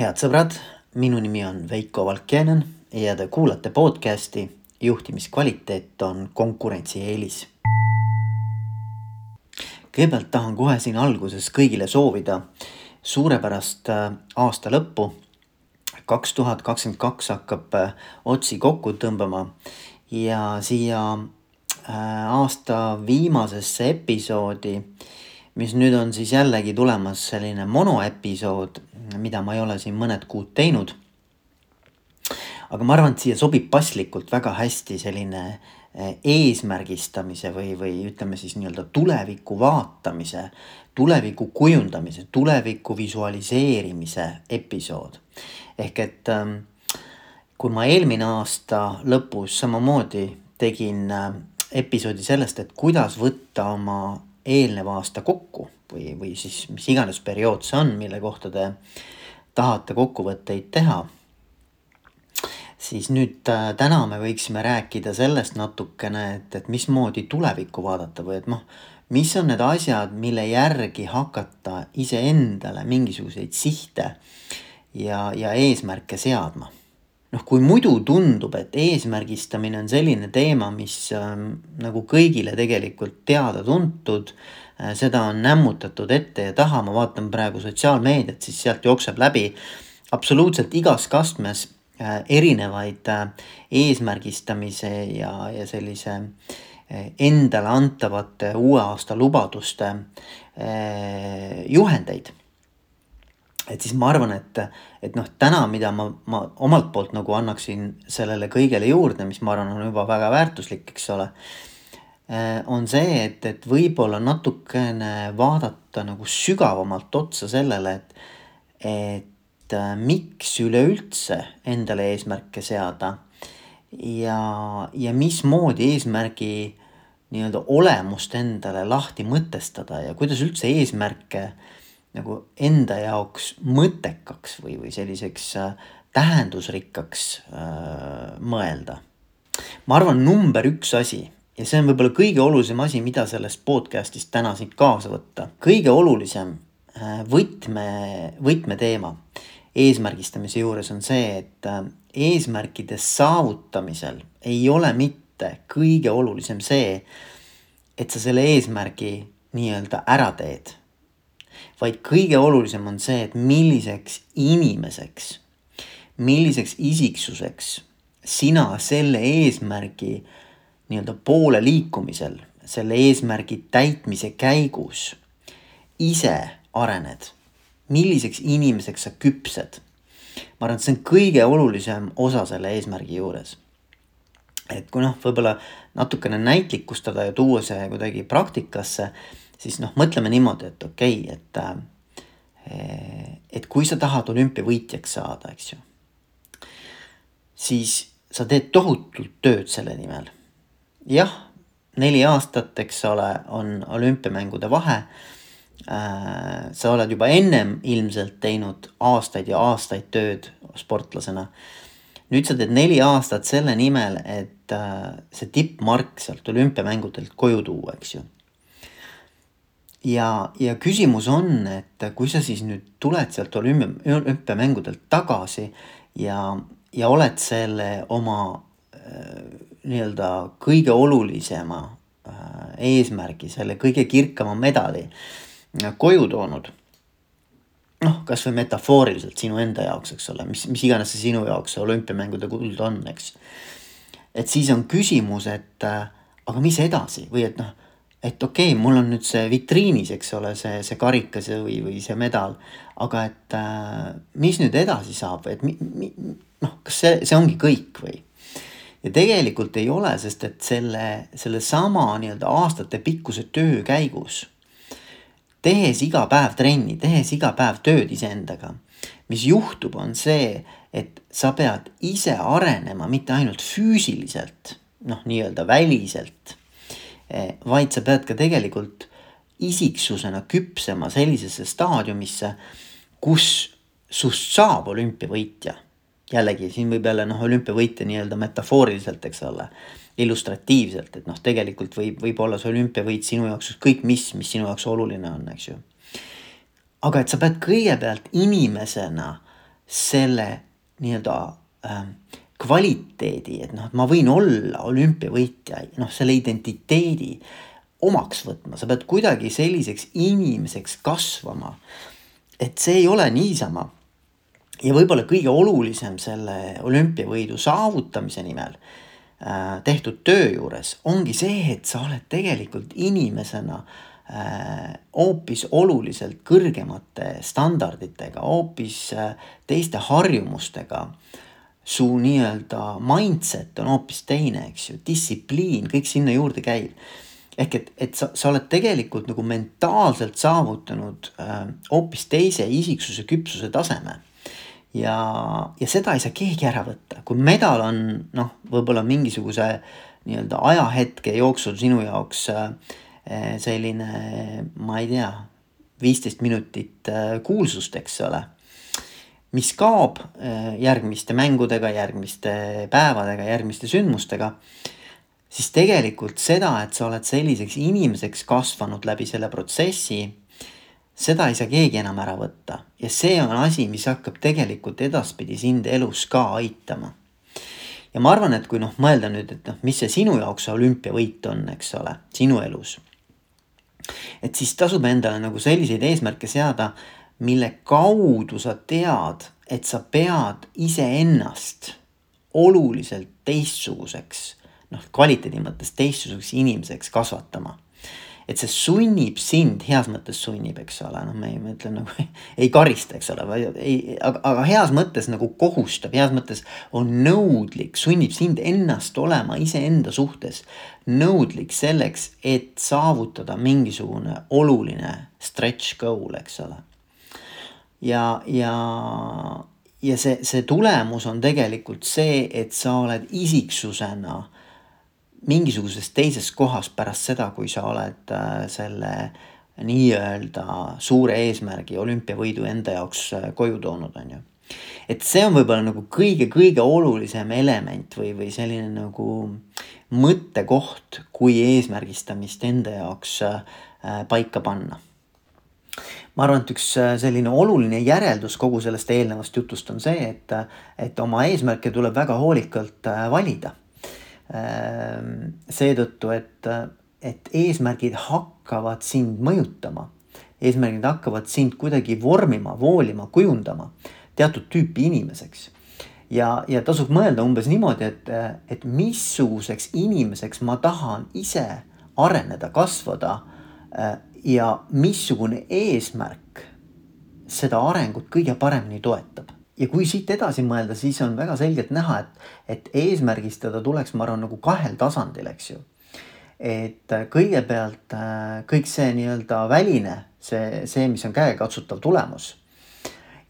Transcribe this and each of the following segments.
head sõbrad, minu nimi on Veiko Valkjanen ja te kuulate podcasti juhtimiskvaliteet on konkurentsieelis. kõigepealt tahan kohe siin alguses kõigile soovida suurepärast äh, aasta lõppu. kaks tuhat kakskümmend kaks hakkab äh, otsi kokku tõmbama ja siia äh, aasta viimasesse episoodi mis nüüd on siis jällegi tulemas selline monoepisood, mida ma ei ole siin mõned kuud teinud. aga ma arvan, et siia sobib paslikult väga hästi selline eh, eesmärgistamise või, või ütleme siis nii-öelda tuleviku vaatamise, tuleviku kujundamise, tuleviku visualiseerimise episood. ehk et ähm, kui ma eelmine aasta lõpus samamoodi tegin äh, episoodi sellest, et kuidas võtta oma eelneva aasta kokku või, või siis mis iganes periood see on, mille kohta te tahate kokkuvõtteid teha. siis nüüd äh, täna me võiksime rääkida sellest natukene, et, et mismoodi tulevikku vaadata või et noh, mis on need asjad, mille järgi hakata iseendale mingisuguseid sihte ja, ja eesmärke seadma noh, kui muidu tundub, et eesmärgistamine on selline teema, mis äh, nagu kõigile tegelikult teada-tuntud äh,, seda on nämmutatud ette ja taha, ma vaatan praegu sotsiaalmeediat, siis sealt jookseb läbi absoluutselt igas kastmes äh, erinevaid äh, eesmärgistamise ja, ja sellise äh, endale antavate uue aasta lubaduste äh, juhendeid et siis ma arvan, et, et noh, täna, mida ma, ma omalt poolt nagu annaksin sellele kõigele juurde, mis ma arvan, on juba väga väärtuslik, eks ole. Eh, on see, et, et võib-olla natukene vaadata nagu sügavamalt otsa sellele, et, et äh, miks üleüldse endale eesmärke seada ja, ja mismoodi eesmärgi nii-öelda olemust endale lahti mõtestada ja kuidas üldse eesmärke äh, nagu enda jaoks mõttekaks või, või selliseks äh, tähendusrikkaks äh, mõelda. ma arvan, number üks asi ja see on võib-olla kõige olulisem asi, mida sellest podcast'ist täna siit kaasa võtta. kõige olulisem äh, võtme, võtmeteema eesmärgistamise juures on see, et äh, eesmärkide saavutamisel ei ole mitte kõige olulisem see, et sa selle eesmärgi nii-öelda ära teed vaid kõige olulisem on see, et milliseks inimeseks, milliseks isiksuseks sina selle eesmärgi nii-öelda poole liikumisel, selle eesmärgi täitmise käigus ise arened. milliseks inimeseks sa küpsed. ma arvan, et see on kõige olulisem osa selle eesmärgi juures. et kui noh, võib-olla natukene näitlikustada ja tuua see kuidagi praktikasse siis noh, mõtleme niimoodi, et okei okay,, et äh, et kui sa tahad olümpiavõitjaks saada, eks ju, siis sa teed tohutult tööd selle nimel. jah, neli aastat, eks ole, on olümpiamängude vahe äh,. sa oled juba ennem ilmselt teinud aastaid ja aastaid tööd sportlasena. nüüd sa teed neli aastat selle nimel, et äh, see tippmark sealt olümpiamängudelt koju tuua, eks ju ja, ja küsimus on, et kui sa siis nüüd tuled sealt olümpia, olümpiamängudelt tagasi ja, ja oled selle oma äh, nii-öelda kõige olulisema äh, eesmärgi, selle kõige kirkama medali äh, koju toonud. noh, kasvõi metafooriliselt sinu enda jaoks, eks ole, mis, mis iganes see sinu jaoks see olümpiamängude kuld on, eks. et siis on küsimus, et äh, aga mis edasi või et noh et okei okay,, mul on nüüd see vitriinis, eks ole, see, see karikas või, või see medal. aga et äh, mis nüüd edasi saab, et mi, mi, noh, kas see, see ongi kõik või? ja tegelikult ei ole, sest et selle, sellesama nii-öelda aastatepikkuse töö käigus. tehes iga päev trenni, tehes iga päev tööd iseendaga, mis juhtub, on see, et sa pead ise arenema mitte ainult füüsiliselt, noh, nii-öelda väliselt vaid sa pead ka tegelikult isiksusena küpsema sellisesse staadiumisse, kus sust saab olümpiavõitja. jällegi siin võib jälle noh, olümpiavõitja nii-öelda metafooriliselt, eks ole, illustratiivselt, et noh, tegelikult võib, võib olla see olümpiavõit sinu jaoks ükskõik mis, mis sinu jaoks oluline on, eks ju. aga et sa pead kõigepealt inimesena selle nii-öelda äh, kvaliteedi, et noh, et ma võin olla olümpiavõitja, noh, selle identiteedi omaks võtma, sa pead kuidagi selliseks inimeseks kasvama. et see ei ole niisama. ja võib-olla kõige olulisem selle olümpiavõidu saavutamise nimel äh, tehtud töö juures ongi see, et sa oled tegelikult inimesena äh, hoopis oluliselt kõrgemate standarditega, hoopis äh, teiste harjumustega su nii-öelda mindset on hoopis teine, eks ju, distsipliin, kõik sinna juurde käib. ehk et, et sa, sa oled tegelikult nagu mentaalselt saavutanud äh, hoopis teise isiksuse küpsuse taseme. ja, ja seda ei saa keegi ära võtta, kui medal on noh, võib-olla mingisuguse nii-öelda ajahetke jooksul sinu jaoks äh, selline, ma ei tea, viisteist minutit äh, kuulsust, eks ole mis kaob äh, järgmiste mängudega, järgmiste päevadega, järgmiste sündmustega, siis tegelikult seda, et sa oled selliseks inimeseks kasvanud läbi selle protsessi, seda ei saa keegi enam ära võtta ja see on asi, mis hakkab tegelikult edaspidi sind elus ka aitama. ja ma arvan, et kui noh, mõelda nüüd, et noh, mis see sinu jaoks see olümpiavõit on, eks ole, sinu elus. et siis tasub endale nagu selliseid eesmärke seada mille kaudu sa tead, et sa pead iseennast oluliselt teistsuguseks, noh, kvaliteedi mõttes teistsuguseks inimeseks kasvatama. et see sunnib sind, heas mõttes sunnib, eks ole, noh, me ei, ma ütlen nagu ei karista, eks ole, vaid ei, aga, aga heas mõttes nagu kohustab, heas mõttes on nõudlik, sunnib sind ennast olema iseenda suhtes nõudlik selleks, et saavutada mingisugune oluline stretch goal, eks ole ja, ja, ja see, see tulemus on tegelikult see, et sa oled isiksusena mingisuguses teises kohas pärast seda, kui sa oled äh, selle nii-öelda suure eesmärgi, olümpiavõidu enda jaoks äh, koju toonud, on ju. et see on võib-olla nagu kõige-kõige olulisem element või, või selline nagu mõttekoht, kui eesmärgistamist enda jaoks äh, paika panna ma arvan, et üks äh, selline oluline järeldus kogu sellest eelnevast jutust on see, et, et oma eesmärke tuleb väga hoolikalt äh, valida. Ähm, seetõttu, et, et eesmärgid hakkavad sind mõjutama. eesmärgid hakkavad sind kuidagi vormima, voolima, kujundama teatud tüüpi inimeseks ja, ja tasub mõelda umbes niimoodi, et, et missuguseks inimeseks ma tahan ise areneda, kasvada äh, ja missugune eesmärk seda arengut kõige paremini toetab. ja kui siit edasi mõelda, siis on väga selgelt näha, et, et eesmärgistada tuleks, ma arvan, nagu kahel tasandil, eks ju. et kõigepealt äh, kõik see nii-öelda väline, see, see, mis on käegakatsutav tulemus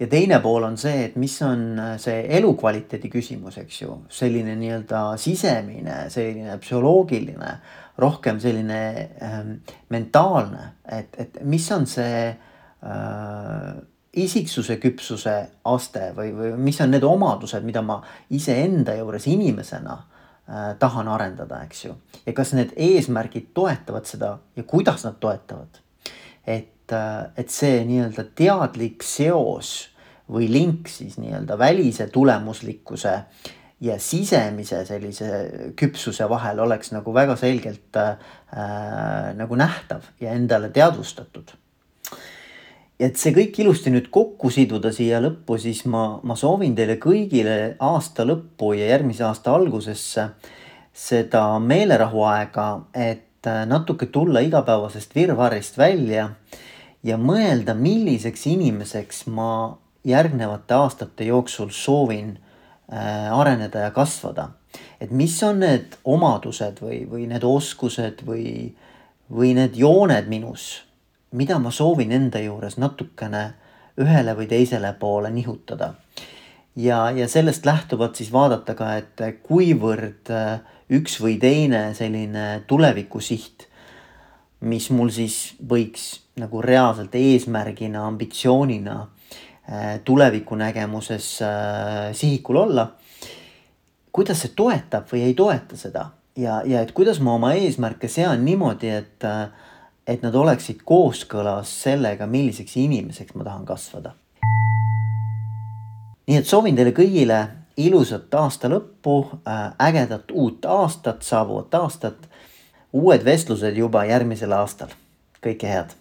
ja teine pool on see, et mis on äh, see elukvaliteedi küsimus, eks ju, selline nii-öelda sisemine, selline psühholoogiline, rohkem selline ähm, mentaalne, et, et mis on see äh, isiksuse küpsuse aste või, või mis on need omadused, mida ma iseenda juures inimesena äh, tahan arendada, eks ju. ja kas need eesmärgid toetavad seda ja kuidas nad toetavad. et, äh, et see nii-öelda teadlik seos või link siis nii-öelda välise tulemuslikkuse ja sisemise sellise küpsuse vahel oleks nagu väga selgelt äh, nagu nähtav ja endale teadvustatud. ja et see kõik ilusti nüüd kokku siduda siia lõppu, siis ma, ma soovin teile kõigile aasta lõppu ja järgmise aasta algusesse seda meelerahuaega, et äh, natuke tulla igapäevasest virvarrist välja ja mõelda, milliseks inimeseks ma järgnevate aastate jooksul soovin äh, areneda ja kasvada. et mis on need omadused või, või need oskused või, või need jooned minus, mida ma soovin enda juures natukene ühele või teisele poole nihutada. ja, ja sellest lähtuvalt siis vaadata ka, et kuivõrd äh, üks või teine selline tulevikusiht, mis mul siis võiks nagu reaalselt eesmärgina, ambitsioonina Äh, tulevikunägemuses äh, sihikul olla. kuidas see toetab või ei toeta seda ja, ja et kuidas ma oma eesmärke sean niimoodi, et, äh, et nad oleksid kooskõlas sellega, milliseks inimeseks ma tahan kasvada. nii et soovin teile kõigile ilusat aasta lõppu, ägedat uut aastat, saabuvat aastat. uued vestlused juba järgmisel aastal. kõike head